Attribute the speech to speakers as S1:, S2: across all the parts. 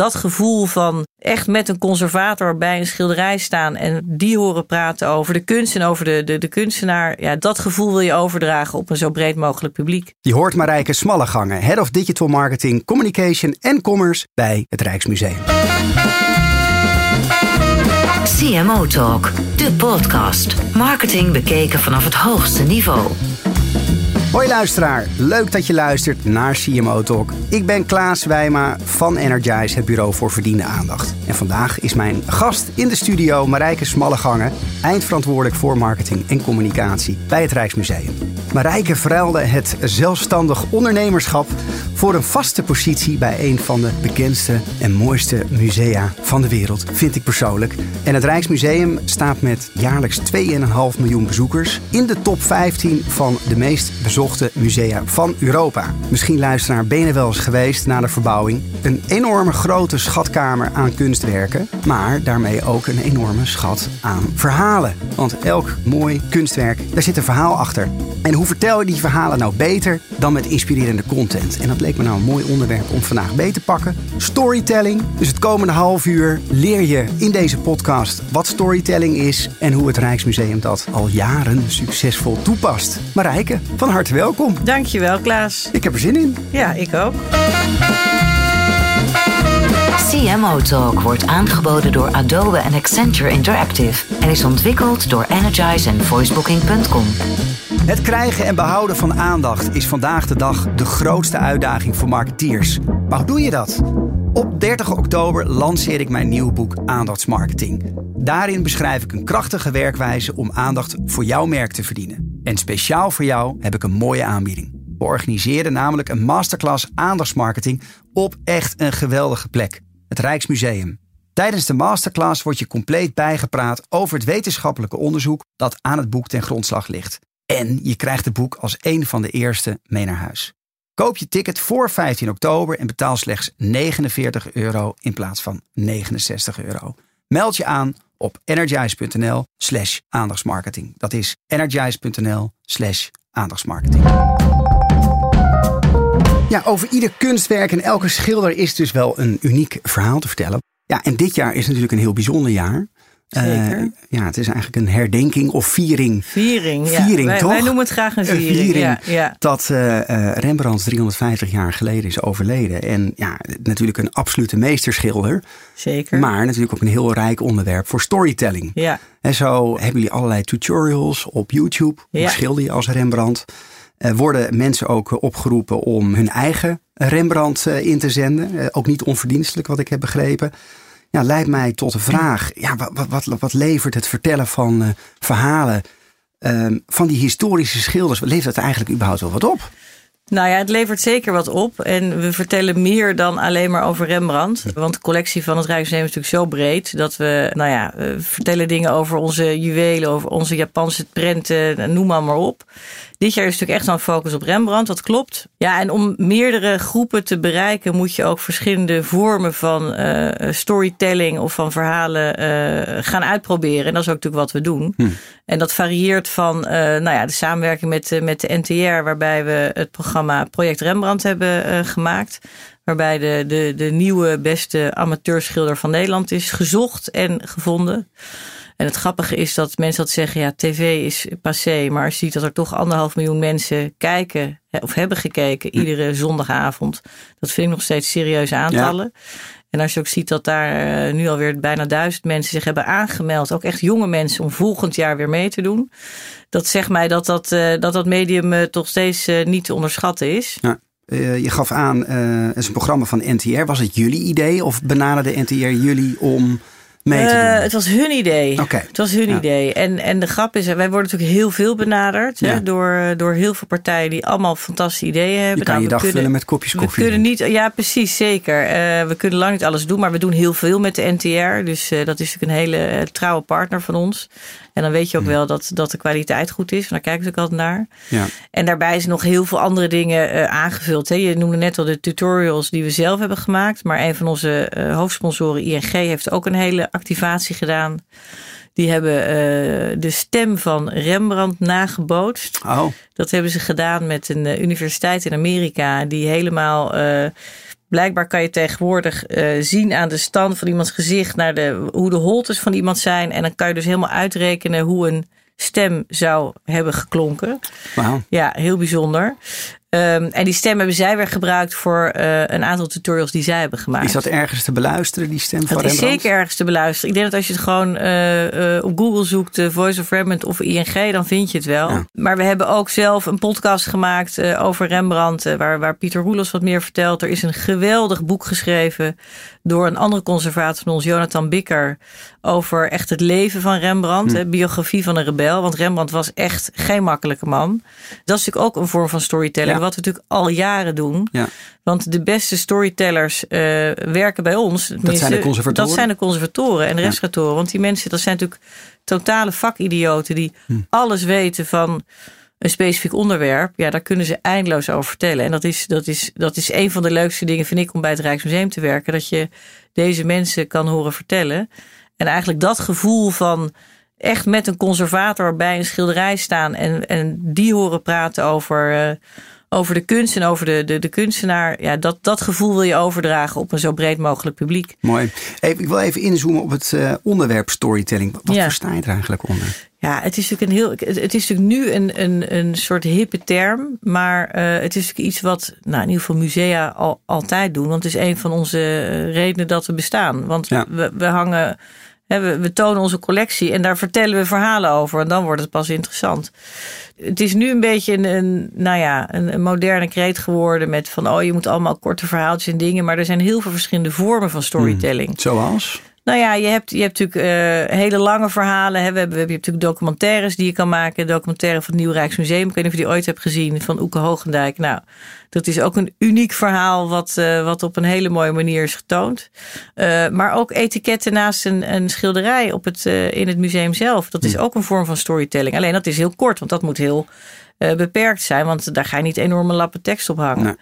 S1: dat gevoel van echt met een conservator bij een schilderij staan en die horen praten over de kunst en over de, de, de kunstenaar. Ja, dat gevoel wil je overdragen op een zo breed mogelijk publiek.
S2: Je hoort Marijke Smallegangen, Head of Digital Marketing, Communication en Commerce bij het Rijksmuseum.
S3: CMO Talk, de podcast. Marketing bekeken vanaf het hoogste niveau.
S2: Hoi luisteraar, leuk dat je luistert naar CMO Talk. Ik ben Klaas Wijma van Energize, het bureau voor verdiende aandacht. En vandaag is mijn gast in de studio Marijke Smallegangen, eindverantwoordelijk voor marketing en communicatie bij het Rijksmuseum. Marijke verruilde het zelfstandig ondernemerschap voor een vaste positie bij een van de bekendste en mooiste musea van de wereld, vind ik persoonlijk. En het Rijksmuseum staat met jaarlijks 2,5 miljoen bezoekers in de top 15 van de meest bezochte musea van Europa. Misschien luisteraar ben je wel eens geweest na de verbouwing. Een enorme grote schatkamer aan kunstwerken, maar daarmee ook een enorme schat aan verhalen. Want elk mooi kunstwerk, daar zit een verhaal achter. En hoe vertel je die verhalen nou beter dan met inspirerende content? En dat leek me nou een mooi onderwerp om vandaag mee te pakken. Storytelling. Dus het komende half uur leer je in deze podcast wat storytelling is en hoe het Rijksmuseum dat al jaren succesvol toepast. Marijke, van harte welkom.
S1: Dankjewel, Klaas.
S2: Ik heb er zin in.
S1: Ja, ik ook.
S3: CMO Talk wordt aangeboden door Adobe en Accenture Interactive en is ontwikkeld door Energize en voicebooking.com.
S2: Het krijgen en behouden van aandacht is vandaag de dag de grootste uitdaging voor marketeers. Maar hoe doe je dat? Op 30 oktober lanceer ik mijn nieuwe boek Aandachtsmarketing. Daarin beschrijf ik een krachtige werkwijze om aandacht voor jouw merk te verdienen. En speciaal voor jou heb ik een mooie aanbieding. We organiseren namelijk een masterclass aandachtsmarketing op echt een geweldige plek. Het Rijksmuseum. Tijdens de masterclass word je compleet bijgepraat over het wetenschappelijke onderzoek dat aan het boek ten grondslag ligt. En je krijgt het boek als een van de eerste mee naar huis. Koop je ticket voor 15 oktober en betaal slechts 49 euro in plaats van 69 euro. Meld je aan op energize.nl slash aandachtsmarketing. Dat is energize.nl slash aandachtsmarketing. Ja, over ieder kunstwerk en elke schilder is dus wel een uniek verhaal te vertellen. Ja, en dit jaar is natuurlijk een heel bijzonder jaar.
S1: Zeker.
S2: Uh, ja, het is eigenlijk een herdenking of viering.
S1: Viering, ja.
S2: Viering,
S1: wij,
S2: toch?
S1: wij noemen het graag een viering.
S2: Een viering
S1: ja, ja.
S2: dat uh, uh, Rembrandt 350 jaar geleden is overleden. En ja, natuurlijk een absolute meesterschilder.
S1: Zeker.
S2: Maar natuurlijk ook een heel rijk onderwerp voor storytelling.
S1: Ja.
S2: En zo hebben jullie allerlei tutorials op YouTube. Hoe schilder je als Rembrandt? Uh, worden mensen ook opgeroepen om hun eigen Rembrandt in te zenden. Ook niet onverdienstelijk, wat ik heb begrepen. Ja, leidt mij tot de vraag: ja, wat, wat, wat levert het vertellen van uh, verhalen uh, van die historische schilders? Levert het eigenlijk überhaupt wel wat op?
S1: Nou ja, het levert zeker wat op. En we vertellen meer dan alleen maar over Rembrandt. Want de collectie van het Rijksmuseum is natuurlijk zo breed dat we, nou ja, we vertellen dingen over onze juwelen, over onze Japanse prenten, noem maar, maar op. Dit jaar is natuurlijk echt een focus op Rembrandt, dat klopt. Ja, en om meerdere groepen te bereiken moet je ook verschillende vormen van uh, storytelling of van verhalen uh, gaan uitproberen. En dat is ook natuurlijk wat we doen. Hm. En dat varieert van uh, nou ja, de samenwerking met, met de NTR, waarbij we het programma Project Rembrandt hebben gemaakt. Waarbij de, de, de nieuwe beste amateurschilder van Nederland is gezocht en gevonden. En het grappige is dat mensen dat zeggen, ja, tv is passé. Maar als je ziet dat er toch anderhalf miljoen mensen kijken of hebben gekeken iedere zondagavond. Dat vind ik nog steeds serieuze aantallen. Ja. En als je ook ziet dat daar uh, nu alweer bijna duizend mensen zich hebben aangemeld. Ook echt jonge mensen om volgend jaar weer mee te doen. Dat zegt mij dat dat, uh, dat, dat medium uh, toch steeds niet te onderschatten is.
S2: Ja. je gaf aan, het is een programma van NTR. Was het jullie idee of benaderde NTR jullie om mee te doen?
S1: Uh, het was hun idee.
S2: Okay.
S1: Het was hun ja. idee. En, en de grap is, wij worden natuurlijk heel veel benaderd ja. hè, door, door heel veel partijen die allemaal fantastische ideeën hebben.
S2: Je kan
S1: nou,
S2: je dag
S1: kunnen,
S2: vullen met kopjes koffie.
S1: We kunnen niet, ja, precies, zeker. Uh, we kunnen lang niet alles doen, maar we doen heel veel met de NTR. Dus uh, dat is natuurlijk een hele trouwe partner van ons. En dan weet je ook wel dat, dat de kwaliteit goed is. Daar kijken ze ook altijd naar.
S2: Ja.
S1: En daarbij is nog heel veel andere dingen uh, aangevuld. Hè. Je noemde net al de tutorials die we zelf hebben gemaakt. Maar een van onze uh, hoofdsponsoren, ING, heeft ook een hele activatie gedaan. Die hebben uh, de stem van Rembrandt nagebootst.
S2: Oh.
S1: Dat hebben ze gedaan met een universiteit in Amerika. Die helemaal Blijkbaar kan je tegenwoordig uh, zien aan de stand van iemands gezicht naar de, hoe de holtes van iemand zijn. En dan kan je dus helemaal uitrekenen hoe een stem zou hebben geklonken. Ja, heel bijzonder. Um, en die stem hebben zij weer gebruikt voor uh, een aantal tutorials die zij hebben gemaakt.
S2: Is dat ergens te beluisteren, die stem van
S1: Dat is zeker ergens te beluisteren. Ik denk dat als je het gewoon uh, uh, op Google zoekt, Voice of Rembrandt of ING, dan vind je het wel. Ja. Maar we hebben ook zelf een podcast gemaakt over Rembrandt, waar, waar Pieter Roelos wat meer vertelt. Er is een geweldig boek geschreven door een andere conservator van ons, Jonathan Bikker, over echt het leven van Rembrandt. Hm. biografie van een rebel. Want Rembrandt was echt geen makkelijke man. Dat is natuurlijk ook een vorm van storytelling. Ja. Wat we natuurlijk al jaren doen.
S2: Ja.
S1: Want de beste storytellers uh, werken bij ons.
S2: Dat zijn de conservatoren?
S1: Dat zijn de conservatoren en de restauratoren. Want die mensen, dat zijn natuurlijk totale vakidioten die
S2: hm.
S1: alles weten van een specifiek onderwerp, ja, daar kunnen ze eindeloos over vertellen. En dat is, dat, is, dat is een van de leukste dingen, vind ik, om bij het Rijksmuseum te werken. Dat je deze mensen kan horen vertellen. En eigenlijk dat gevoel van echt met een conservator bij een schilderij staan en, en die horen praten over, uh, over de kunst en over de, de, de kunstenaar. Ja, dat, dat gevoel wil je overdragen op een zo breed mogelijk publiek.
S2: Mooi. Even, ik wil even inzoomen op het uh, onderwerp storytelling. Wat
S1: Ja.
S2: versta je er eigenlijk onder?
S1: Ja, het is natuurlijk, een heel, het is natuurlijk nu een, een, een soort hippe term. Maar uh, het is natuurlijk iets wat nou, in ieder geval musea al, altijd doen. Want het is een van onze redenen dat we bestaan. Want
S2: Ja.
S1: we, we hangen. We, tonen onze collectie en daar vertellen we verhalen over. En dan wordt het pas interessant. Het is nu een beetje een, een, nou ja, een, een moderne kreet geworden. Met van, oh, je moet allemaal korte verhaaltjes en dingen. Maar er zijn heel veel verschillende vormen van storytelling.
S2: Zoals?
S1: Nou ja, je hebt, je hebt natuurlijk uh, hele lange verhalen. Hè. We hebben, we hebben natuurlijk documentaires die je kan maken. Documentaire van het Nieuw Rijksmuseum. Ik weet niet of je die ooit hebt gezien van Oeke Hoogendijk. Nou, dat is ook een uniek verhaal wat, uh, wat op een hele mooie manier is getoond. Uh, maar ook etiketten naast een, een schilderij op het, in het museum zelf. Dat is ook een vorm van storytelling. Alleen dat is heel kort, want dat moet heel uh, beperkt zijn. Want daar ga je niet enorme lappen tekst op hangen.
S2: Nee.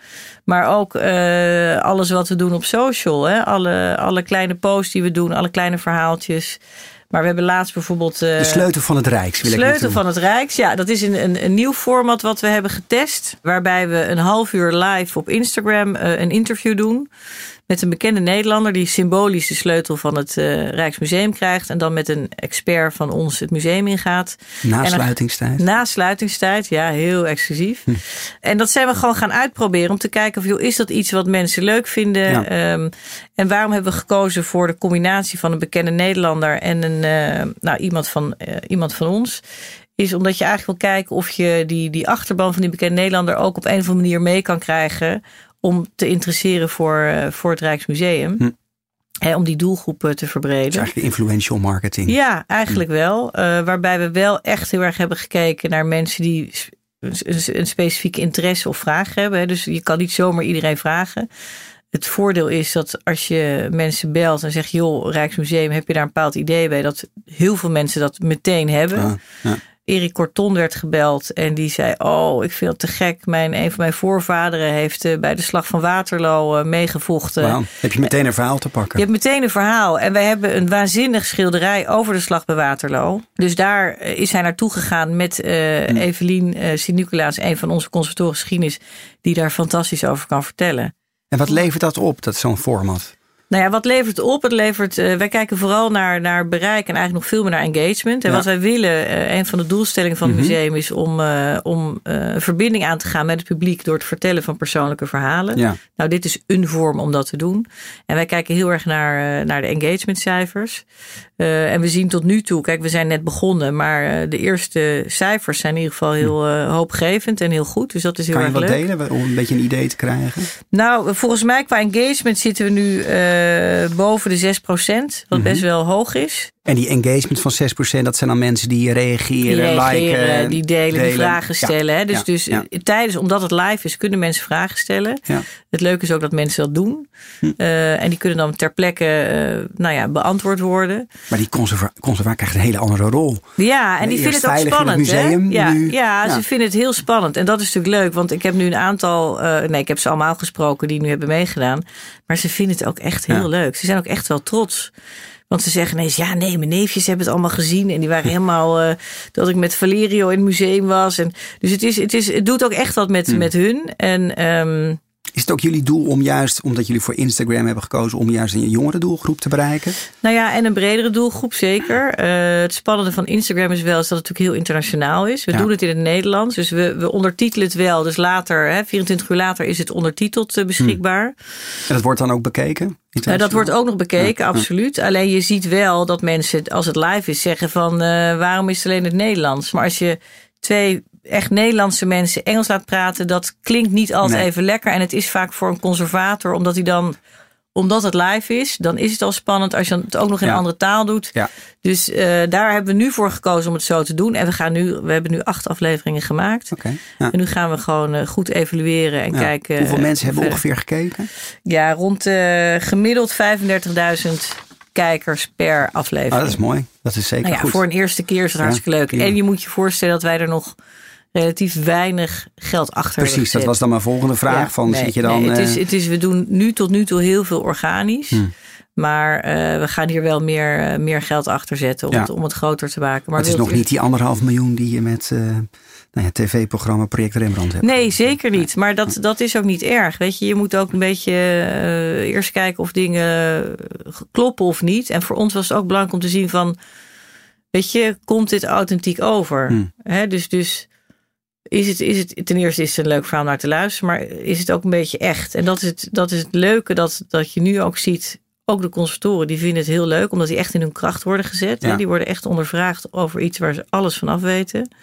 S1: Maar ook uh, alles wat we doen op social. Hè? Alle, alle kleine posts die we doen, alle kleine verhaaltjes. Maar we hebben laatst bijvoorbeeld. Uh,
S2: de sleutel van het Rijks. Wil
S1: sleutel van het Rijks. Ja, dat is een, een, een, nieuw format wat we hebben getest. Waarbij we een half uur live op Instagram uh, een interview doen. Met een bekende Nederlander die symbolisch de sleutel van het uh, Rijksmuseum krijgt. En dan met een expert van ons het museum ingaat.
S2: Na sluitingstijd.
S1: Na sluitingstijd, ja, heel exclusief. Hm. En dat zijn we gewoon gaan uitproberen om te kijken of joh, is dat iets wat mensen leuk vinden.
S2: Ja.
S1: Um, en waarom hebben we gekozen voor de combinatie van een bekende Nederlander en een, uh, nou, iemand, van, uh, iemand van ons? Is omdat je eigenlijk wil kijken of je die, die achterban van die bekende Nederlander ook op een of andere manier mee kan krijgen om te interesseren voor, uh, voor het Rijksmuseum.
S2: Hm.
S1: Om die doelgroep te verbreden.
S2: Is eigenlijk influential marketing.
S1: Ja, eigenlijk hm. wel. Uh, waarbij we wel echt heel erg hebben gekeken naar mensen die een, specifieke interesse of vraag hebben. Dus je kan niet zomaar iedereen vragen. Het voordeel is dat als je mensen belt en zegt: joh, Rijksmuseum, heb je daar een bepaald idee bij? Dat heel veel mensen dat meteen hebben.
S2: Ja, ja.
S1: Erik Corton werd gebeld en die zei: Oh, ik vind het te gek. Mijn, een van mijn voorvaderen heeft uh, bij de slag van Waterloo uh, meegevochten.
S2: Wow. Heb je meteen een verhaal te pakken?
S1: Je hebt meteen een verhaal. En wij hebben een waanzinnig schilderij over de slag bij Waterloo. Dus daar uh, is hij naartoe gegaan met uh, hm. Evelien uh, Sint-Nicolaas, een van onze conservatoren geschiedenis, die daar fantastisch over kan vertellen.
S2: En wat levert dat op, dat zo'n format?
S1: Nou ja, wat levert het op? Het levert, uh, wij kijken vooral naar, naar bereik en eigenlijk nog veel meer naar engagement. En
S2: Ja.
S1: wat wij willen, uh, een van de doelstellingen van het
S2: Mhm.
S1: museum is om, uh, om een verbinding aan te gaan met het publiek door het vertellen van persoonlijke verhalen.
S2: Ja.
S1: Nou, dit is een vorm om dat te doen. En wij kijken heel erg naar, naar de engagementcijfers. Uh, en we zien tot nu toe, kijk, we zijn net begonnen, maar uh, de eerste cijfers zijn in ieder geval heel uh, hoopgevend en heel goed. Dus dat is heel
S2: Kan je
S1: erg
S2: wat
S1: leuk.
S2: delen om een beetje een idee te krijgen?
S1: Nou, volgens mij qua engagement zitten we nu boven de 6% wat
S2: Mhm.
S1: best wel hoog is.
S2: En die engagement van 6%, dat zijn dan mensen die reageren,
S1: die reageren,
S2: liken,
S1: die delen,
S2: delen.
S1: die vragen stellen.
S2: Ja,
S1: hè? Dus,
S2: ja,
S1: dus
S2: ja.
S1: tijdens, omdat het live is, kunnen mensen vragen stellen. Het leuke is ook dat mensen dat doen.
S2: Hm.
S1: Uh, en die kunnen dan ter plekke uh, nou ja, beantwoord worden.
S2: Maar die conserva conservaar krijgt een hele andere rol.
S1: Ja, en die vinden het ook spannend.
S2: museum,
S1: hè? Ja,
S2: nu,
S1: ja,
S2: ja,
S1: ze vinden het heel spannend. En dat is natuurlijk leuk, want ik heb nu een aantal, uh, nee, ik heb ze allemaal gesproken die nu hebben meegedaan. Maar ze vinden het ook echt heel leuk. Ze zijn ook echt wel trots. Want ze zeggen ineens, ja nee, mijn neefjes hebben het allemaal gezien. En die waren helemaal, uh, dat ik met Valerio in het museum was. En, dus het, is, het, is, het doet ook echt wat met,
S2: Hmm.
S1: met hun. En, um,
S2: Is het ook jullie doel om juist, omdat jullie voor Instagram hebben gekozen, om juist een jongere doelgroep te bereiken?
S1: Nou ja, en een bredere doelgroep zeker. Uh, het spannende van Instagram is wel is dat het natuurlijk heel internationaal is. We doen het in het Nederlands, dus we, we ondertitelen het wel. Dus later, hè, 24 uur later, is het ondertiteld uh, beschikbaar.
S2: En dat wordt dan ook bekeken?
S1: Uh, dat wordt ook nog bekeken, absoluut. Alleen je ziet wel dat mensen, als het live is, zeggen van waarom is het alleen het Nederlands? Maar als je twee echt Nederlandse mensen Engels laat praten, dat klinkt niet altijd even lekker. En het is vaak voor een conservator, omdat hij dan omdat het live is, dan is het al spannend als je het ook nog in een andere taal doet.
S2: Ja.
S1: Dus uh, daar hebben we nu voor gekozen om het zo te doen. En we gaan nu, we hebben nu acht afleveringen gemaakt.
S2: Okay,
S1: ja. En nu gaan we gewoon uh, goed evalueren en kijken.
S2: Hoeveel mensen hebben ongeveer gekeken?
S1: Ja, rond gemiddeld 35.000 kijkers per aflevering.
S2: Ah, dat is mooi. Dat is zeker
S1: nou ja,
S2: goed.
S1: Voor een eerste keer is het hartstikke leuk. En je moet je voorstellen dat wij er nog relatief weinig geld achter
S2: Precies, dat was dan mijn volgende vraag. Ja, van,
S1: nee,
S2: zit je dan,
S1: nee, het is, het is, we doen nu tot nu toe heel veel organisch.
S2: Hmm.
S1: Maar uh, we gaan hier wel meer, uh, meer geld achter zetten om,
S2: Ja.
S1: het, om het groter te maken. Maar
S2: het is nog niet die anderhalf miljoen die je met uh, nou ja, tv-programma Project Rembrandt hebt.
S1: Nee, zeker niet. Maar dat, dat is ook niet erg. Weet je, je moet ook een beetje eerst kijken of dingen kloppen of niet. En voor ons was het ook belangrijk om te zien van, weet je, komt dit authentiek over?
S2: Hmm.
S1: Dus, dus is het, is het, ten eerste is het een leuk verhaal naar te luisteren, maar is het ook een beetje echt? En dat is het, dat is het leuke dat, dat je nu ook ziet. Ook de conservatoren die vinden het heel leuk, omdat die echt in hun kracht worden gezet.
S2: Ja.
S1: Hè? Die worden echt ondervraagd over iets waar ze alles van af weten.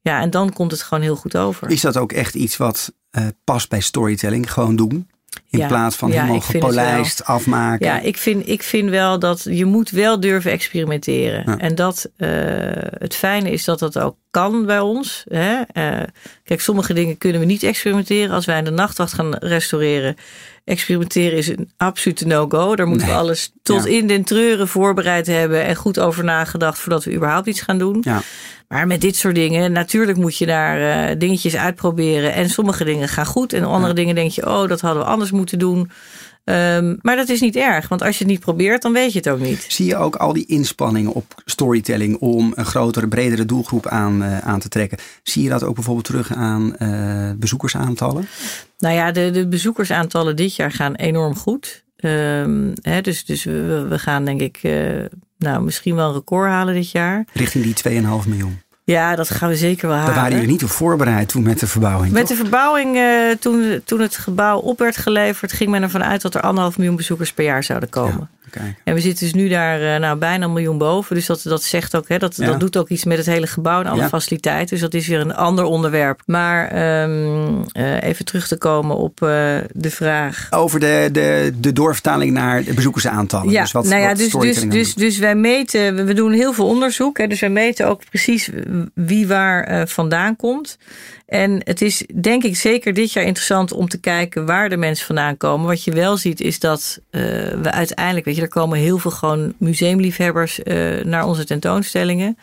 S1: Ja, en dan komt het gewoon heel goed over.
S2: Is dat ook echt iets wat uh, past bij storytelling? Gewoon doen? In
S1: Ja.
S2: plaats van
S1: Ja,
S2: helemaal gepolijst afmaken.
S1: Ja, ik vind, ik vind wel dat je moet wel durven experimenteren.
S2: Ja.
S1: En dat uh, het fijne is dat dat ook kan bij ons. Hè? Uh, kijk, sommige dingen kunnen we niet experimenteren. Als wij in de nachtwacht gaan restaureren, experimenteren is een absolute no-go. Daar moeten
S2: Nee.
S1: we alles tot in den treuren voorbereid hebben en goed over nagedacht voordat we überhaupt iets gaan doen.
S2: Ja.
S1: Maar met dit soort dingen, natuurlijk moet je daar uh, dingetjes uitproberen. En sommige dingen gaan goed. En andere
S2: Ja.
S1: dingen denk je, oh, dat hadden we anders moeten doen. Um, maar dat is niet erg, want als je het niet probeert, dan weet je het ook niet.
S2: Zie je ook al die inspanningen op storytelling om een grotere, bredere doelgroep aan, uh, aan te trekken? Zie je dat ook bijvoorbeeld terug aan uh, bezoekersaantallen?
S1: Nou ja, de, de bezoekersaantallen dit jaar gaan enorm goed. Um, hè, dus dus we, we gaan denk ik, nou, misschien wel een record halen dit jaar.
S2: Richting die 2,5 miljoen.
S1: Ja, dat gaan we zeker wel halen.
S2: Daar waren jullie niet op voorbereid toen met de verbouwing.
S1: Met
S2: toch?
S1: de verbouwing, uh, toen, toen het gebouw op werd geleverd, ging men ervan uit dat er anderhalf miljoen bezoekers per jaar zouden komen.
S2: Ja, kijk.
S1: En we zitten dus nu daar uh, nou, bijna een miljoen boven. Dus dat, dat zegt ook, hè, dat,
S2: Ja.
S1: dat doet ook iets met het hele gebouw en alle
S2: Ja.
S1: faciliteiten. Dus dat is weer een ander onderwerp. Maar um, uh, even terug te komen op uh, de vraag.
S2: Over de, de, de doorvertaling naar de bezoekersaantallen.
S1: Ja,
S2: dus wat,
S1: nou ja,
S2: wat
S1: dus, dus, dus, dus wij meten, we- doen heel veel onderzoek. Hè, dus wij meten ook precies wie waar eh, vandaan komt. En het is denk ik zeker dit jaar interessant om te kijken waar de mensen vandaan komen. Wat je wel ziet is dat eh, we uiteindelijk, weet je, er komen heel veel gewoon museumliefhebbers eh, naar onze tentoonstellingen.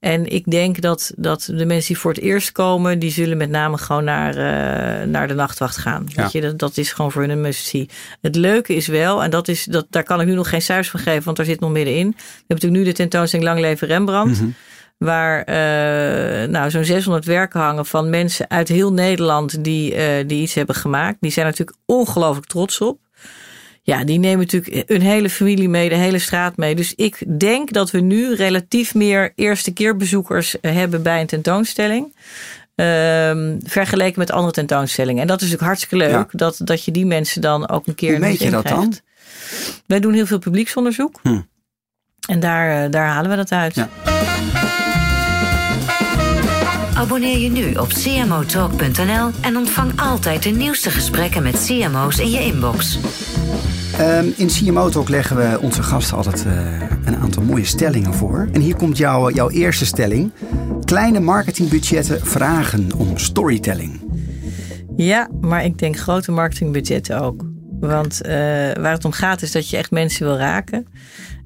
S1: En ik denk dat, dat de mensen die voor het eerst komen, die zullen met name gewoon naar, eh, naar de nachtwacht gaan.
S2: Ja.
S1: Weet je, dat, dat is gewoon voor hun een must-see. Het leuke is wel, en dat is, dat, daar kan ik nu nog geen cijfers van geven, want daar zit nog middenin. We hebben natuurlijk nu de tentoonstelling Lang Leven Rembrandt.
S2: Mhm.
S1: Waar uh, nou, zo'n 600 werken hangen van mensen uit heel Nederland die, uh, die iets hebben gemaakt. Die zijn natuurlijk ongelooflijk trots op. Ja, die nemen natuurlijk hun hele familie mee, de hele straat mee. Dus ik denk dat we nu relatief meer eerste keer bezoekers hebben bij een tentoonstelling. Um, vergeleken met andere tentoonstellingen. En dat is natuurlijk hartstikke leuk.
S2: Ja.
S1: Dat, dat je die mensen dan ook een keer.
S2: Hoe meet je dat
S1: krijgt.
S2: dan?
S1: Wij doen heel veel publieksonderzoek.
S2: Hm.
S1: En daar, daar halen we dat uit.
S2: Ja.
S3: Abonneer je nu op cmotalk.nl en ontvang altijd de nieuwste gesprekken met CMO's in je inbox.
S2: Um, in CMO Talk leggen we onze gasten altijd uh, een aantal mooie stellingen voor. En hier komt jouw, jouw eerste stelling. Kleine marketingbudgetten vragen om storytelling.
S1: Ja, maar ik denk grote marketingbudgetten ook. Want uh, waar het om gaat is dat je echt mensen wil raken.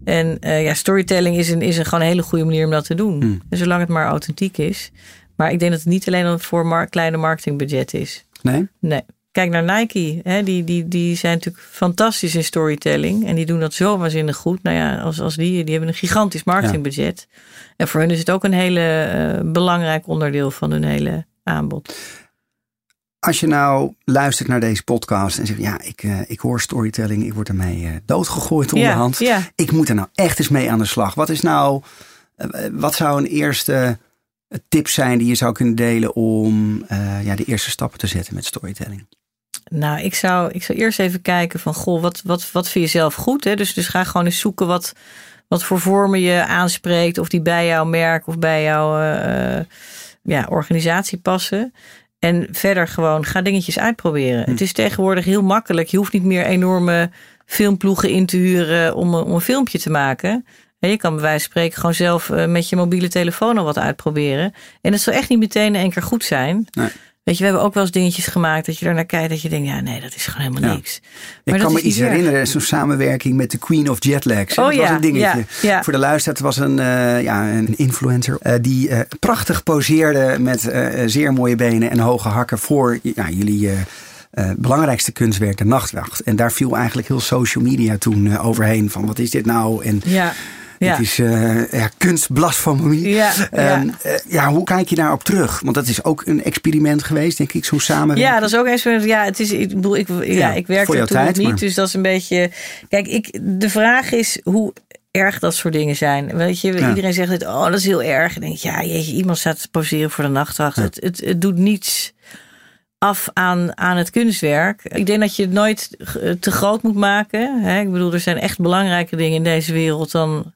S1: En uh, ja, storytelling is een, is een gewoon een hele goede manier om dat te doen.
S2: Hmm.
S1: En zolang het maar authentiek is. Maar ik denk dat het niet alleen voor mar kleine marketingbudget is.
S2: Nee?
S1: Nee. Kijk naar Nike. Hè? Die, die, die zijn natuurlijk fantastisch in storytelling. En die doen dat zo waanzinnig goed. Nou ja, als, als die, die hebben een gigantisch marketingbudget. Ja. En voor hun is het ook een hele uh, belangrijk onderdeel van hun hele aanbod.
S2: Als je nou luistert naar deze podcast en zegt, ja, ik, uh, ik hoor storytelling, ik word ermee uh, doodgegooid onderhand.
S1: Ja, ja.
S2: Ik moet er nou echt eens mee aan de slag. Wat is nou, wat zou een eerste tip zijn die je zou kunnen delen om ja, de eerste stappen te zetten met storytelling?
S1: Nou, ik zou, ik zou eerst even kijken van, goh, wat, wat, wat vind je zelf goed? Hè? Dus, dus ga gewoon eens zoeken wat, wat voor vormen je aanspreekt, of die bij jouw merk of bij jouw ja, organisatie passen. En verder gewoon ga dingetjes uitproberen.
S2: Hm.
S1: Het is tegenwoordig heel makkelijk. Je hoeft niet meer enorme filmploegen in te huren om om een filmpje te maken. En je kan bij wijze van spreken gewoon zelf eh, met je mobiele telefoon al wat uitproberen. En het zal echt niet meteen in één keer goed zijn.
S2: Nee.
S1: Weet je, we hebben ook wel eens dingetjes gemaakt dat je er naar kijkt dat je denkt, ja, nee, dat is gewoon helemaal
S2: Ja.
S1: niks.
S2: Ik
S1: dat
S2: kan me iets herinneren, zo'n samenwerking met de Queen of Jetlags.
S1: Oh
S2: dat was
S1: ja,
S2: een dingetje.
S1: ja.
S2: Voor de luisteraar, het was een, eh, ja, een influencer eh, die prachtig poseerde met zeer mooie benen en hoge hakken voor ja, jullie belangrijkste kunstwerk, de Nachtwacht. En daar viel eigenlijk heel social media toen overheen van wat is dit nou? En
S1: Ja, ja.
S2: het is eh ja.
S1: Ja,
S2: Ehm,
S1: ja.
S2: ja, hoe kijk je daarop terug? Want dat is ook een experiment geweest, denk ik, zo'n samenwerking.
S1: Ja, dat is ook eens. Ja, het is. Ik bedoel, ik, ja,
S2: Ja,
S1: ik
S2: voor jouw
S1: toen
S2: tijd,
S1: niet,
S2: maar-
S1: dus dat is een beetje. Kijk, ik, de vraag is hoe erg dat soort dingen zijn. Weet je,
S2: Ja.
S1: iedereen zegt het. Oh, dat is heel erg. En denk ik, ja, jeetje, iemand staat te poseren voor de nachtwacht. Het, het, het doet niets af aan, aan het kunstwerk. Ik denk dat je het nooit eh, te groot moet maken. Hè? Ik bedoel, er zijn echt belangrijke dingen in deze wereld dan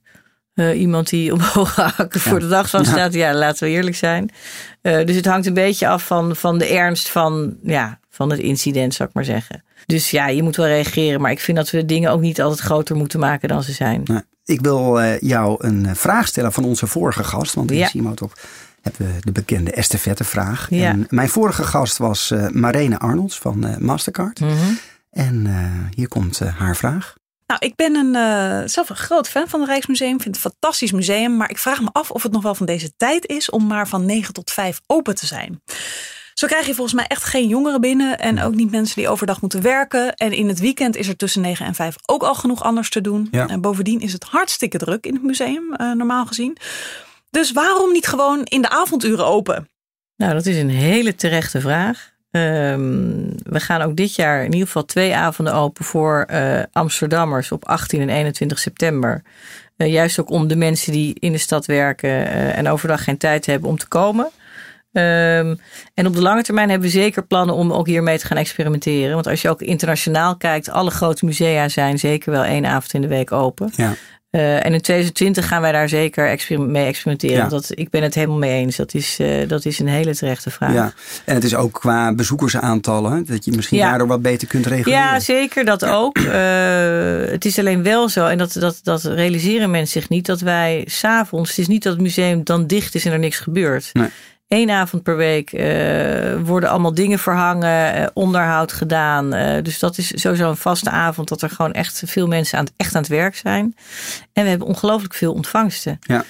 S1: eh, iemand die omhoog hakken voor de dag van staat. Ja, laten we eerlijk zijn. Eh, dus het hangt een beetje af van, van de ernst van, ja, van het incident, zou ik maar zeggen. Dus ja, je moet wel reageren. Maar ik vind dat we dingen ook niet altijd groter moeten maken dan ze zijn.
S2: Nou, ik wil eh, jou een vraag stellen van onze vorige gast. Want in
S1: Ja.
S2: Talk hebben we de bekende estafette-vraag.
S1: Ja.
S2: En mijn vorige gast was Marene Arnolds van Mastercard.
S1: Mhm.
S2: En hier komt haar vraag.
S4: Nou, ik ben een, eh, zelf een groot fan van het Rijksmuseum. Vind het een fantastisch museum. Maar ik vraag me af of het nog wel van deze tijd is om maar van 9 tot 5 open te zijn. Zo krijg je volgens mij echt geen jongeren binnen. En ook niet mensen die overdag moeten werken. En in het weekend is er tussen 9 en 5 ook al genoeg anders te doen.
S2: Ja.
S4: En bovendien is het hartstikke druk in het museum, eh, normaal gezien. Dus waarom niet gewoon in de avonduren open?
S1: Nou, dat is een hele terechte vraag. Ehm, we gaan ook dit jaar in ieder geval twee avonden open voor eh, Amsterdammers op 18 en 21 september. Eh, juist ook om de mensen die in de stad werken eh, en overdag geen tijd hebben om te komen. Ehm, en op de lange termijn hebben we zeker plannen om ook hiermee te gaan experimenteren. Want als je ook internationaal kijkt, alle grote musea zijn zeker wel één avond in de week open.
S2: Ja.
S1: Eh, en in 2020 gaan wij daar zeker mee experimenteren.
S2: Ja.
S1: Dat, ik ben het helemaal mee eens. Dat is, eh, dat is een hele terechte vraag.
S2: Ja. En het is ook qua bezoekersaantallen. Dat je misschien
S1: Ja.
S2: daardoor wat beter kunt reguleren.
S1: Ja, zeker dat ook. Eh, het is alleen wel zo, en dat, dat, dat realiseren mensen zich niet, dat wij s'avonds, het is niet dat het museum dan dicht is en er niks gebeurt.
S2: Nee.
S1: Eén avond per week eh, worden allemaal dingen verhangen, eh, onderhoud gedaan. Eh, dus dat is sowieso een vaste avond dat er gewoon echt veel mensen aan, het- echt aan het werk zijn. En we hebben ongelooflijk veel ontvangsten.
S2: Ja.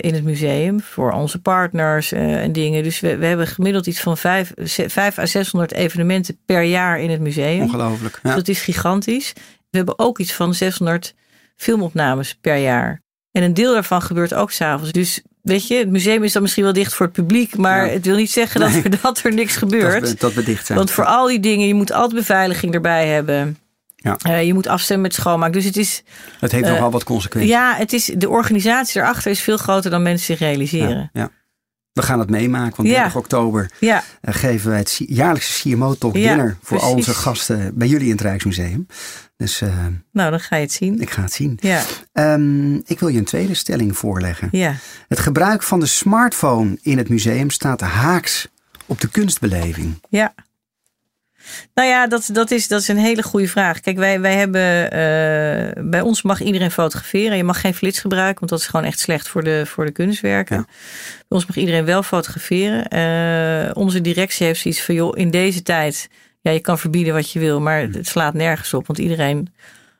S1: in het museum voor onze partners en dingen. Dus we, we hebben gemiddeld iets van vijf, vijf à 600 evenementen per jaar in het museum.
S2: Ongelooflijk.
S1: Dus dat is gigantisch. We hebben ook iets van 600 filmopnames per jaar. En een deel daarvan gebeurt ook s'avonds. Dus weet je, het museum is dan misschien wel dicht voor het publiek. Maar
S2: Ja.
S1: het wil niet zeggen
S2: Nee.
S1: dat, er, dat er niks
S2: Dat
S1: gebeurt.
S2: we, dat we dicht zijn.
S1: Want voor al die dingen, je moet altijd beveiliging erbij hebben.
S2: Ja.
S1: Eh, je moet afstemmen met schoonmaak. Dus het is,
S2: het heeft
S1: eh,
S2: nogal wat consequenties.
S1: ja, het is, de organisatie erachter is veel groter dan mensen zich realiseren.
S2: Ja, ja. We gaan het meemaken, want
S1: Ja.
S2: 30 oktober
S1: Ja,
S2: eh, geven wij het jaarlijkse CMO Talk
S1: Ja,
S2: Dinner voor al onze gasten bij jullie in het Rijksmuseum. Dus eh,
S1: nou dan ga je het zien.
S2: ik ga het zien.
S1: Ja,
S2: Ehm, ik wil je een tweede stelling voorleggen.
S1: ja.
S2: Het gebruik van de smartphone in het museum staat haaks op de kunstbeleving.
S1: Ja. Nou ja, dat, dat, is, dat is een hele goede vraag. Kijk, wij, wij hebben. eh, bij ons mag iedereen fotograferen. Je mag geen flits gebruiken, want dat is gewoon echt slecht voor de, voor de kunstwerken.
S2: Ja.
S1: Bij ons mag iedereen wel fotograferen. Eh, onze directie heeft zoiets van: joh, in deze tijd. Ja, je kan verbieden wat je wil, maar het slaat nergens op. Want iedereen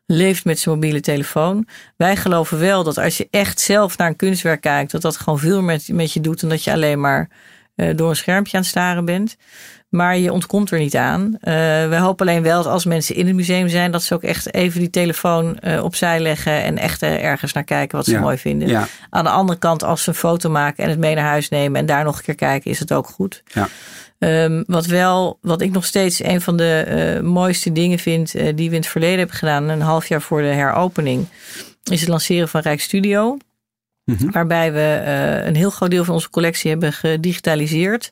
S1: leeft met zijn mobiele telefoon. Wij geloven wel dat als je echt zelf naar een kunstwerk kijkt, dat dat gewoon veel met, met je doet. En dat je alleen maar door een schermpje aan het staren bent. Maar je ontkomt er niet aan. Uh, wij hopen alleen wel dat als mensen in het museum zijn, dat ze ook echt even die telefoon uh, opzij leggen en echt uh, ergens naar kijken wat ze
S2: Ja.
S1: mooi vinden.
S2: Ja.
S1: Aan de andere kant, als ze een foto maken en het mee naar huis nemen en daar nog een keer kijken, is het ook goed.
S2: Ja.
S1: Um, wat wel, wat ik nog steeds een van de mooiste dingen vind die we in het verleden hebben gedaan, een half jaar voor de heropening, is het lanceren van Rijk Studio.
S2: Mhm.
S1: Waarbij we een heel groot deel van onze collectie hebben gedigitaliseerd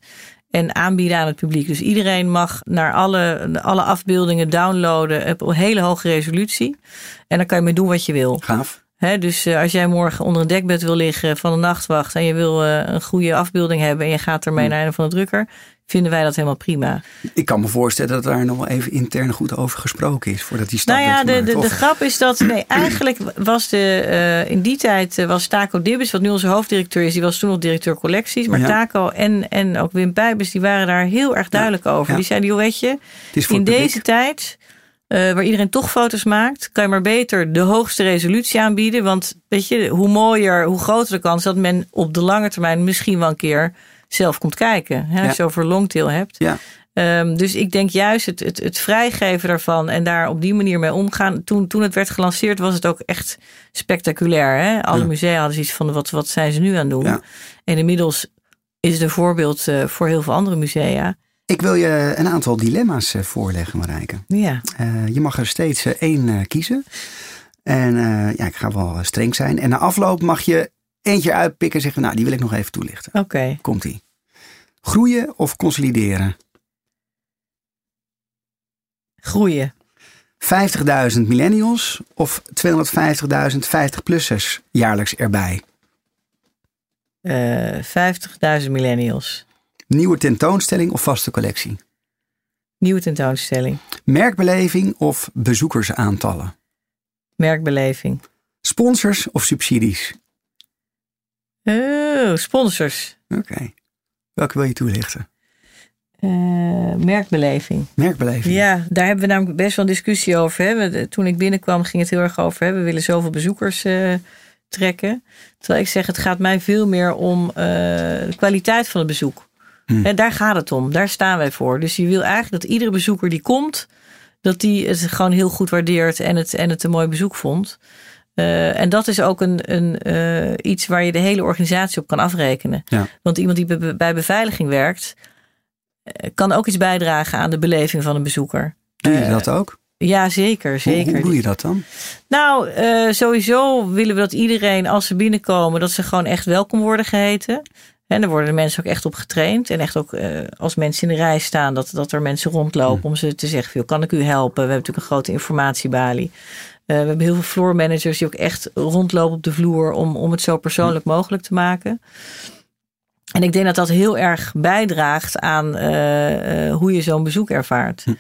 S1: en aanbieden aan het publiek. Dus iedereen mag naar alle, alle afbeeldingen downloaden op een hele hoge resolutie. En dan kan je mee doen wat je wil.
S2: Gaaf.
S1: He, dus uh, als jij morgen onder een dekbed wil liggen van een nachtwacht en je wil uh, een goede afbeelding hebben en je gaat ermee
S2: Hmm.
S1: naar een van de drukker, vinden wij dat helemaal prima.
S2: Ik kan me voorstellen dat daar nog wel even intern goed over gesproken is voordat die stap
S1: Nou ja, de, de, de grap is dat, nee, eigenlijk was de, uh, in die tijd uh, was Taco Dibbes, wat nu onze hoofddirecteur is, die was toen nog directeur collecties. Maar
S2: Ja.
S1: Taco en, en ook Wim Pijbes, die waren daar heel erg duidelijk over.
S2: ja.
S1: Die zeiden, joh, weet je, in deze tijd, uh, waar iedereen toch foto's maakt, kan je maar beter de hoogste resolutie aanbieden. Want weet je, hoe mooier, hoe groter de kans dat men op de lange termijn misschien wel een keer zelf komt kijken. Hè. Als je over longtail hebt.
S2: Ja.
S1: Um, dus ik denk juist het, het, het vrijgeven daarvan en daar op die manier mee omgaan. Toen, toen het werd gelanceerd was het ook echt spectaculair. Hè? Alle
S2: Ja.
S1: musea hadden zoiets van wat, wat zijn ze nu aan het doen.
S2: Ja.
S1: En inmiddels is het een voorbeeld uh, voor heel veel andere musea.
S2: Ik wil je een aantal dilemma's uh, voorleggen, Marijke.
S1: Ja.
S2: Uh, je mag er steeds één kiezen. En ja, ik ga wel streng zijn. En na afloop mag je eentje uitpikken en zeggen, nou, die wil ik nog even toelichten.
S1: Oké. Okay.
S2: Komt-ie. Groeien of consolideren?
S1: Groeien.
S2: 50.000 millennials of 250.000 50-plussers jaarlijks erbij?
S1: Uh, 50.000 millennials.
S2: Nieuwe tentoonstelling of vaste collectie?
S1: Nieuwe tentoonstelling.
S2: Merkbeleving of bezoekersaantallen?
S1: Merkbeleving.
S2: Sponsors of subsidies?
S1: Oh, sponsors.
S2: Oké. Okay. Welke wil je toelichten?
S1: Uh, merkbeleving.
S2: Merkbeleving.
S1: Ja, daar hebben we namelijk best wel een discussie over. Hè. Toen ik binnenkwam ging het heel erg over. Hè. We willen zoveel bezoekers uh, trekken. Terwijl ik zeg, het gaat mij veel meer om uh, de kwaliteit van het bezoek.
S2: Hmm.
S1: En daar gaat het om. Daar staan wij voor. Dus je wil eigenlijk dat iedere bezoeker die komt, dat die het gewoon heel goed waardeert en het, en het een mooi bezoek vond. Uh, en dat is ook een, een, uh, iets waar je de hele organisatie op kan afrekenen.
S2: Ja.
S1: Want iemand die be bij beveiliging werkt, uh, kan ook iets bijdragen aan de beleving van een bezoeker.
S2: Doe je dat ook?
S1: Ja, zeker. zeker.
S2: Hoe, hoe doe je dat dan?
S1: Nou, sowieso willen we dat iedereen, als ze binnenkomen, dat ze gewoon echt welkom worden geheten. En daar worden de mensen ook echt op getraind. En echt ook als mensen in de rij staan, dat, dat er mensen rondlopen om ze te zeggen: kan ik u helpen? We hebben natuurlijk een grote informatiebalie. Uh, we hebben heel veel floor managers die ook echt rondlopen op de vloer om, om het zo persoonlijk mogelijk te maken. En ik denk dat dat heel erg bijdraagt aan uh, hoe je zo'n bezoek ervaart.
S2: Hm.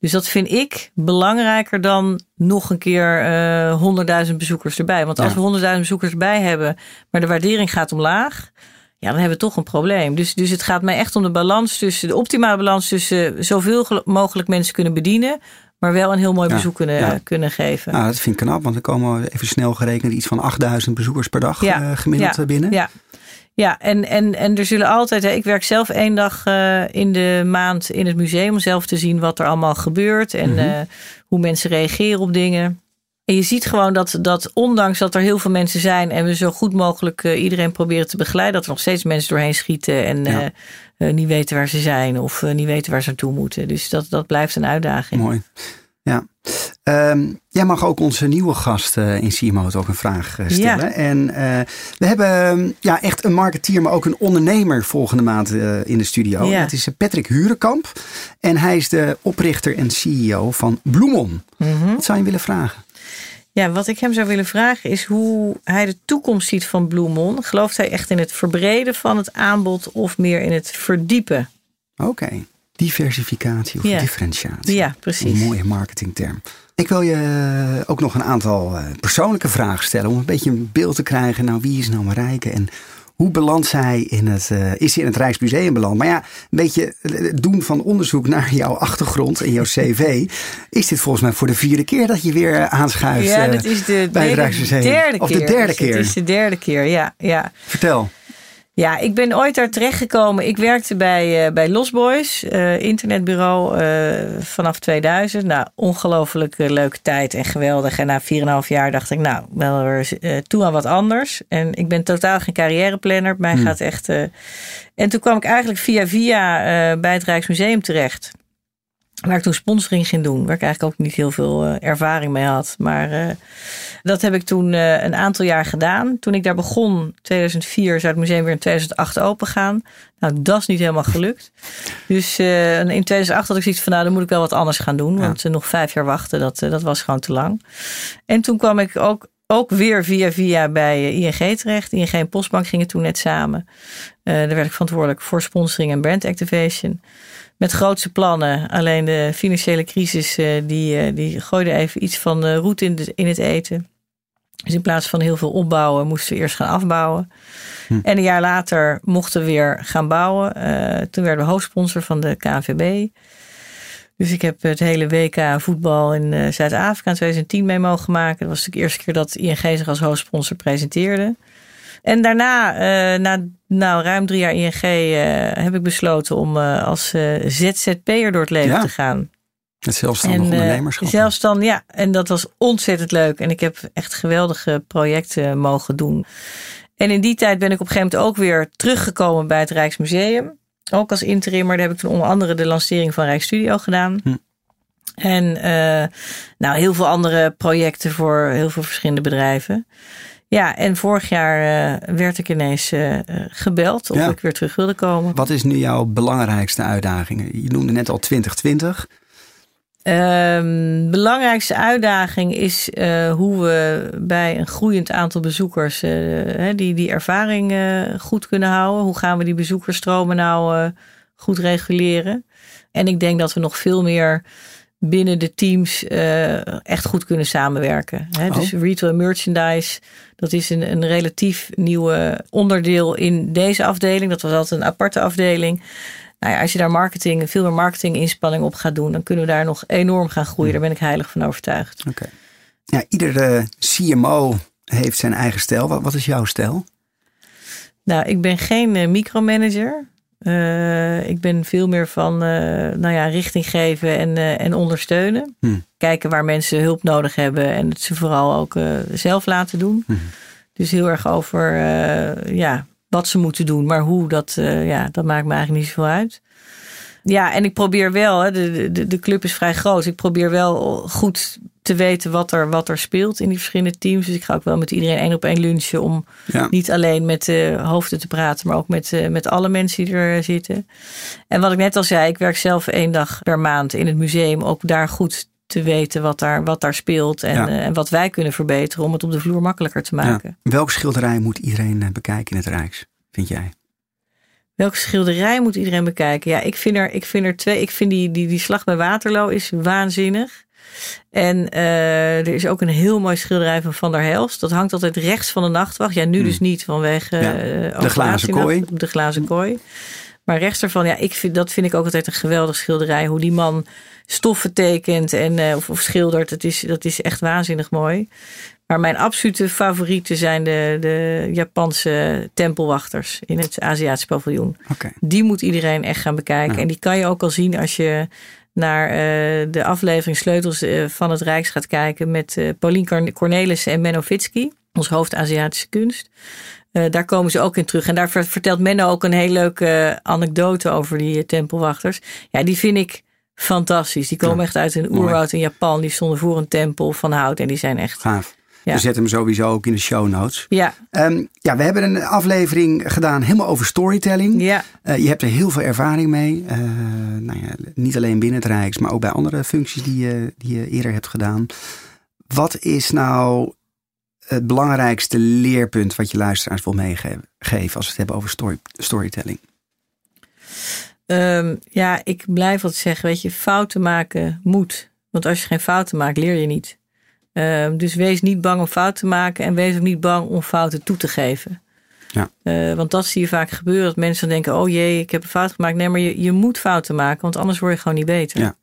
S1: Dus dat vind ik belangrijker dan nog een keer eh, honderdduizend bezoekers erbij. Want als
S2: Ja.
S1: we honderdduizend bezoekers erbij hebben, maar de waardering gaat omlaag. Ja, dan hebben we toch een probleem. Dus, dus het gaat mij echt om de balans tussen, de optimale balans tussen zoveel gel- mogelijk mensen kunnen bedienen, maar wel een heel mooi
S2: Ja,
S1: bezoek kunnen,
S2: ja.
S1: kunnen geven.
S2: Nou, dat vind ik knap, want er komen even snel gerekend iets van 8000 bezoekers per dag
S1: Ja,
S2: uh, gemiddeld
S1: ja,
S2: binnen.
S1: Ja, ja en, en, en er zullen altijd. Hè, ik werk zelf één dag uh, in de maand in het museum om zelf te zien wat er allemaal gebeurt en
S2: Mhm.
S1: uh, hoe mensen reageren op dingen. En je ziet gewoon dat, dat ondanks dat er heel veel mensen zijn en we zo goed mogelijk iedereen proberen te begeleiden, dat er nog steeds mensen doorheen schieten en
S2: Ja.
S1: Niet weten waar ze zijn of niet weten waar ze naartoe moeten. Dus dat, dat blijft een uitdaging.
S2: Mooi. Ja. Um, jij mag ook onze nieuwe gast uh, in CMO ook een vraag uh, stellen.
S1: Ja.
S2: En uh, we hebben um, ja, echt een marketeer, maar ook een ondernemer volgende maand in de studio.
S1: Ja.
S2: Dat is Patrick Hurenkamp. En hij is de oprichter en CEO van Bloemon.
S1: Mm -hmm.
S2: Wat zou je willen vragen?
S1: Ja, wat ik hem zou willen vragen is hoe hij de toekomst ziet van Bloemon. Gelooft hij echt in het verbreden van het aanbod of meer in het verdiepen?
S2: Oké. Okay. Diversificatie of
S1: ja.
S2: differentiatie.
S1: Ja, precies.
S2: Een mooie marketingterm. Ik wil je ook nog een aantal persoonlijke vragen stellen om een beetje een beeld te krijgen. Nou, wie is nou Marijke en hoe belandt zij in het, uh, is ze in het Rijksmuseum beland? Maar ja, een beetje het doen van onderzoek naar jouw achtergrond en jouw cv. is dit volgens mij voor de vierde keer dat je weer aanschuift
S1: ja, dit is de,
S2: bij het Rijksmuseum?
S1: Derde
S2: of de derde
S1: dus
S2: keer?
S1: Het is de derde keer, ja. ja.
S2: Vertel.
S1: Ja, ik ben ooit daar terechtgekomen. Ik werkte bij, uh, bij Losboys, uh, internetbureau, uh, vanaf 2000. Nou, ongelooflijk leuke tijd en geweldig. En na 4,5 jaar dacht ik, nou, wel weer toe aan wat anders. En ik ben totaal geen carrièreplanner. Mij hmm. gaat echt... en toen kwam ik eigenlijk via via bij het Rijksmuseum terecht. Waar ik toen sponsoring ging doen. Waar ik eigenlijk ook niet heel veel uh, ervaring mee had. Maar uh, dat heb ik toen uh, een aantal jaar gedaan. Toen ik daar begon, 2004, zou het museum weer in 2008 open gaan. Nou, dat is niet helemaal gelukt. Dus in 2008 had ik zoiets van, nou, dan moet ik wel wat anders gaan doen. Want ja. nog vijf jaar wachten, dat, dat was gewoon te lang. En toen kwam ik ook, ook weer via via bij ING terecht. ING en Postbank gingen toen net samen. daar werd ik verantwoordelijk voor sponsoring en brand activation met grootse plannen. Alleen de financiële crisis uh, die, uh, die gooide even iets van uh, roet in, de, in het eten. Dus in plaats van heel veel opbouwen, moesten we eerst gaan afbouwen. Hm. En een jaar later mochten we weer gaan bouwen. toen werden we hoofdsponsor van de KNVB. Dus ik heb het hele WK voetbal in Zuid-Afrika in 2010 mee mogen maken. Dat was natuurlijk de eerste keer dat ING zich als hoofdsponsor presenteerde. En daarna, uh, na nou, ruim drie jaar ING, uh, heb ik besloten om uh, als ZZP'er door het leven ja. te gaan.
S2: Het zelfstandig ondernemerschap.
S1: Zelfstand, ja. En dat was ontzettend leuk. En ik heb echt geweldige projecten mogen doen. En in die tijd ben ik op een gegeven moment ook weer teruggekomen bij het Rijksmuseum. Ook als interimmer. Daar heb ik toen onder andere de lancering van Rijksstudio gedaan. Hm. En nou, heel veel andere projecten voor heel veel verschillende bedrijven. Ja, en vorig jaar uh, werd ik ineens uh, gebeld of ja. ik weer terug wilde komen.
S2: Wat is nu jouw belangrijkste uitdaging? Je noemde net al 2020.
S1: Um, belangrijkste uitdaging is uh, hoe we bij een groeiend aantal bezoekers die, die ervaring goed kunnen houden. Hoe gaan we die bezoekersstromen nou goed reguleren? En ik denk dat we nog veel meer binnen de teams uh, echt goed kunnen samenwerken. Hè? Oh. Dus retail merchandise, dat is een, een relatief nieuwe onderdeel in deze afdeling. Dat was altijd een aparte afdeling. Nou ja, als je daar marketing, veel meer marketinginspanning op gaat doen, dan kunnen we daar nog enorm gaan groeien. Daar ben ik heilig van overtuigd.
S2: Oké. Okay. Ja, iedere CMO heeft zijn eigen stijl. Wat, wat is jouw stijl?
S1: Nou, ik ben geen uh, micromanager. Uh, ik ben veel meer van uh, nou ja, richting geven en, uh, en ondersteunen. Hmm. Kijken waar mensen hulp nodig hebben en het ze vooral ook zelf laten doen. Hmm. Dus heel erg over ja, wat ze moeten doen, maar hoe, dat, ja, dat maakt me eigenlijk niet zoveel uit. Ja, en ik probeer wel, de, de, de club is vrij groot. Ik probeer wel goed te weten wat er, wat er speelt in die verschillende teams. Dus ik ga ook wel met iedereen één op één lunchen om niet alleen met de hoofden te praten, maar ook met, uh, met alle mensen die er zitten. En wat ik net al zei, ik werk zelf één dag per maand in het museum. Ook daar goed te weten wat daar, wat daar speelt en, ja. uh, en wat wij kunnen verbeteren om het op de vloer makkelijker te maken.
S2: Ja. Welke schilderij moet iedereen eh, bekijken in het Rijks, vind jij?
S1: Welke schilderij moet iedereen bekijken? Ja, ik vind er, ik vind er twee. Ik vind die, die, die slag bij Waterloo is waanzinnig. En uh, er is ook een heel mooi schilderij van Van der Helst. Dat hangt altijd rechts van de nachtwacht. Ja, nu dus hmm. niet vanwege
S2: ja, uh, de glazen kooi.
S1: De glazen kooi. Maar rechts ervan, ja, ik vind, dat vind ik ook altijd een geweldig schilderij. Hoe die man stoffen tekent en, uh, of, of schildert. Dat is, dat is echt waanzinnig mooi. Maar mijn absolute favorieten zijn de, de Japanse tempelwachters in het Aziatische paviljoen.
S2: Okay.
S1: Die moet iedereen echt gaan bekijken. Ja. En die kan je ook al zien als je naar uh, de aflevering Sleutels uh, van het Rijks gaat kijken met uh, Paulien Cornelissen en Menno Fitski, ons hoofd Aziatische kunst. daar komen ze ook in terug. En daar vertelt Menno ook een heel leuke anekdote over die tempelwachters. Ja, die vind ik fantastisch. Die komen ja, echt uit een oerwoud in Japan. Die stonden voor een tempel van hout en die zijn echt
S2: gaaf. Ja. We zetten hem sowieso ook in de show notes.
S1: Ja.
S2: Um, ja, we hebben een aflevering gedaan helemaal over storytelling.
S1: Ja.
S2: Uh, je hebt er heel veel ervaring mee. Uh, nou ja, niet alleen binnen het Rijks, maar ook bij andere functies die je, die je eerder hebt gedaan. Wat is nou het belangrijkste leerpunt wat je luisteraars wil meegeven als we het hebben over story, storytelling?
S1: Um, ja, ik blijf altijd zeggen, weet je, fouten maken moet. Want als je geen fouten maakt, leer je niet. Uh, dus wees niet bang om fouten te maken en wees ook niet bang om fouten toe te geven.
S2: Ja.
S1: Uh, want dat zie je vaak gebeuren. Dat mensen denken, oh jee, ik heb een fout gemaakt. Nee, maar je, je moet fouten maken, want anders word je gewoon niet beter.
S2: Ja.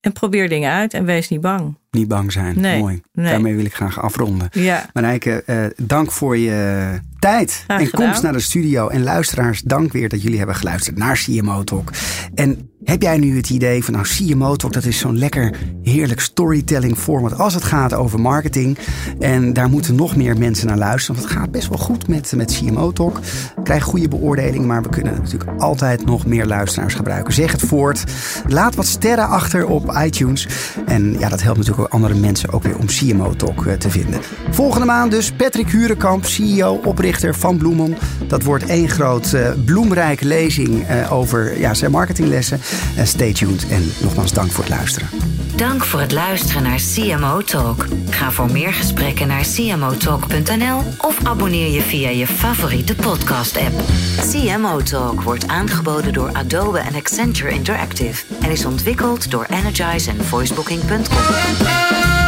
S1: En probeer dingen uit en wees niet bang.
S2: Niet bang zijn.
S1: Nee,
S2: Mooi.
S1: nee.
S2: Daarmee wil ik graag afronden.
S1: Ja.
S2: Marijke, eh, dank voor je tijd en komst naar de studio. En luisteraars, dank weer dat jullie hebben geluisterd naar CMO Talk. En heb jij nu het idee van nou CMO Talk, dat is zo'n lekker heerlijk storytelling format als het gaat over marketing. En daar moeten nog meer mensen naar luisteren. Want het gaat best wel goed met, met CMO Talk. We krijgen goede beoordelingen, maar we kunnen natuurlijk altijd nog meer luisteraars gebruiken. Zeg het voort. Laat wat sterren achter op iTunes. En ja, dat helpt natuurlijk ook andere mensen ook weer om CMO Talk eh, te vinden. Volgende maand dus Patrick Hurenkamp, CEO, oprichter van Bloemon. Dat wordt één groot eh, bloemrijke lezing eh, over ja, zijn marketinglessen. Eh, stay tuned en nogmaals dank voor het luisteren.
S3: Dank voor het luisteren naar CMO Talk. Ga voor meer gesprekken naar cmotalk.nl of abonneer je via je favoriete podcast-app. CMO Talk wordt aangeboden door Adobe en Accenture Interactive en is ontwikkeld door Energize en Voicebooking.com.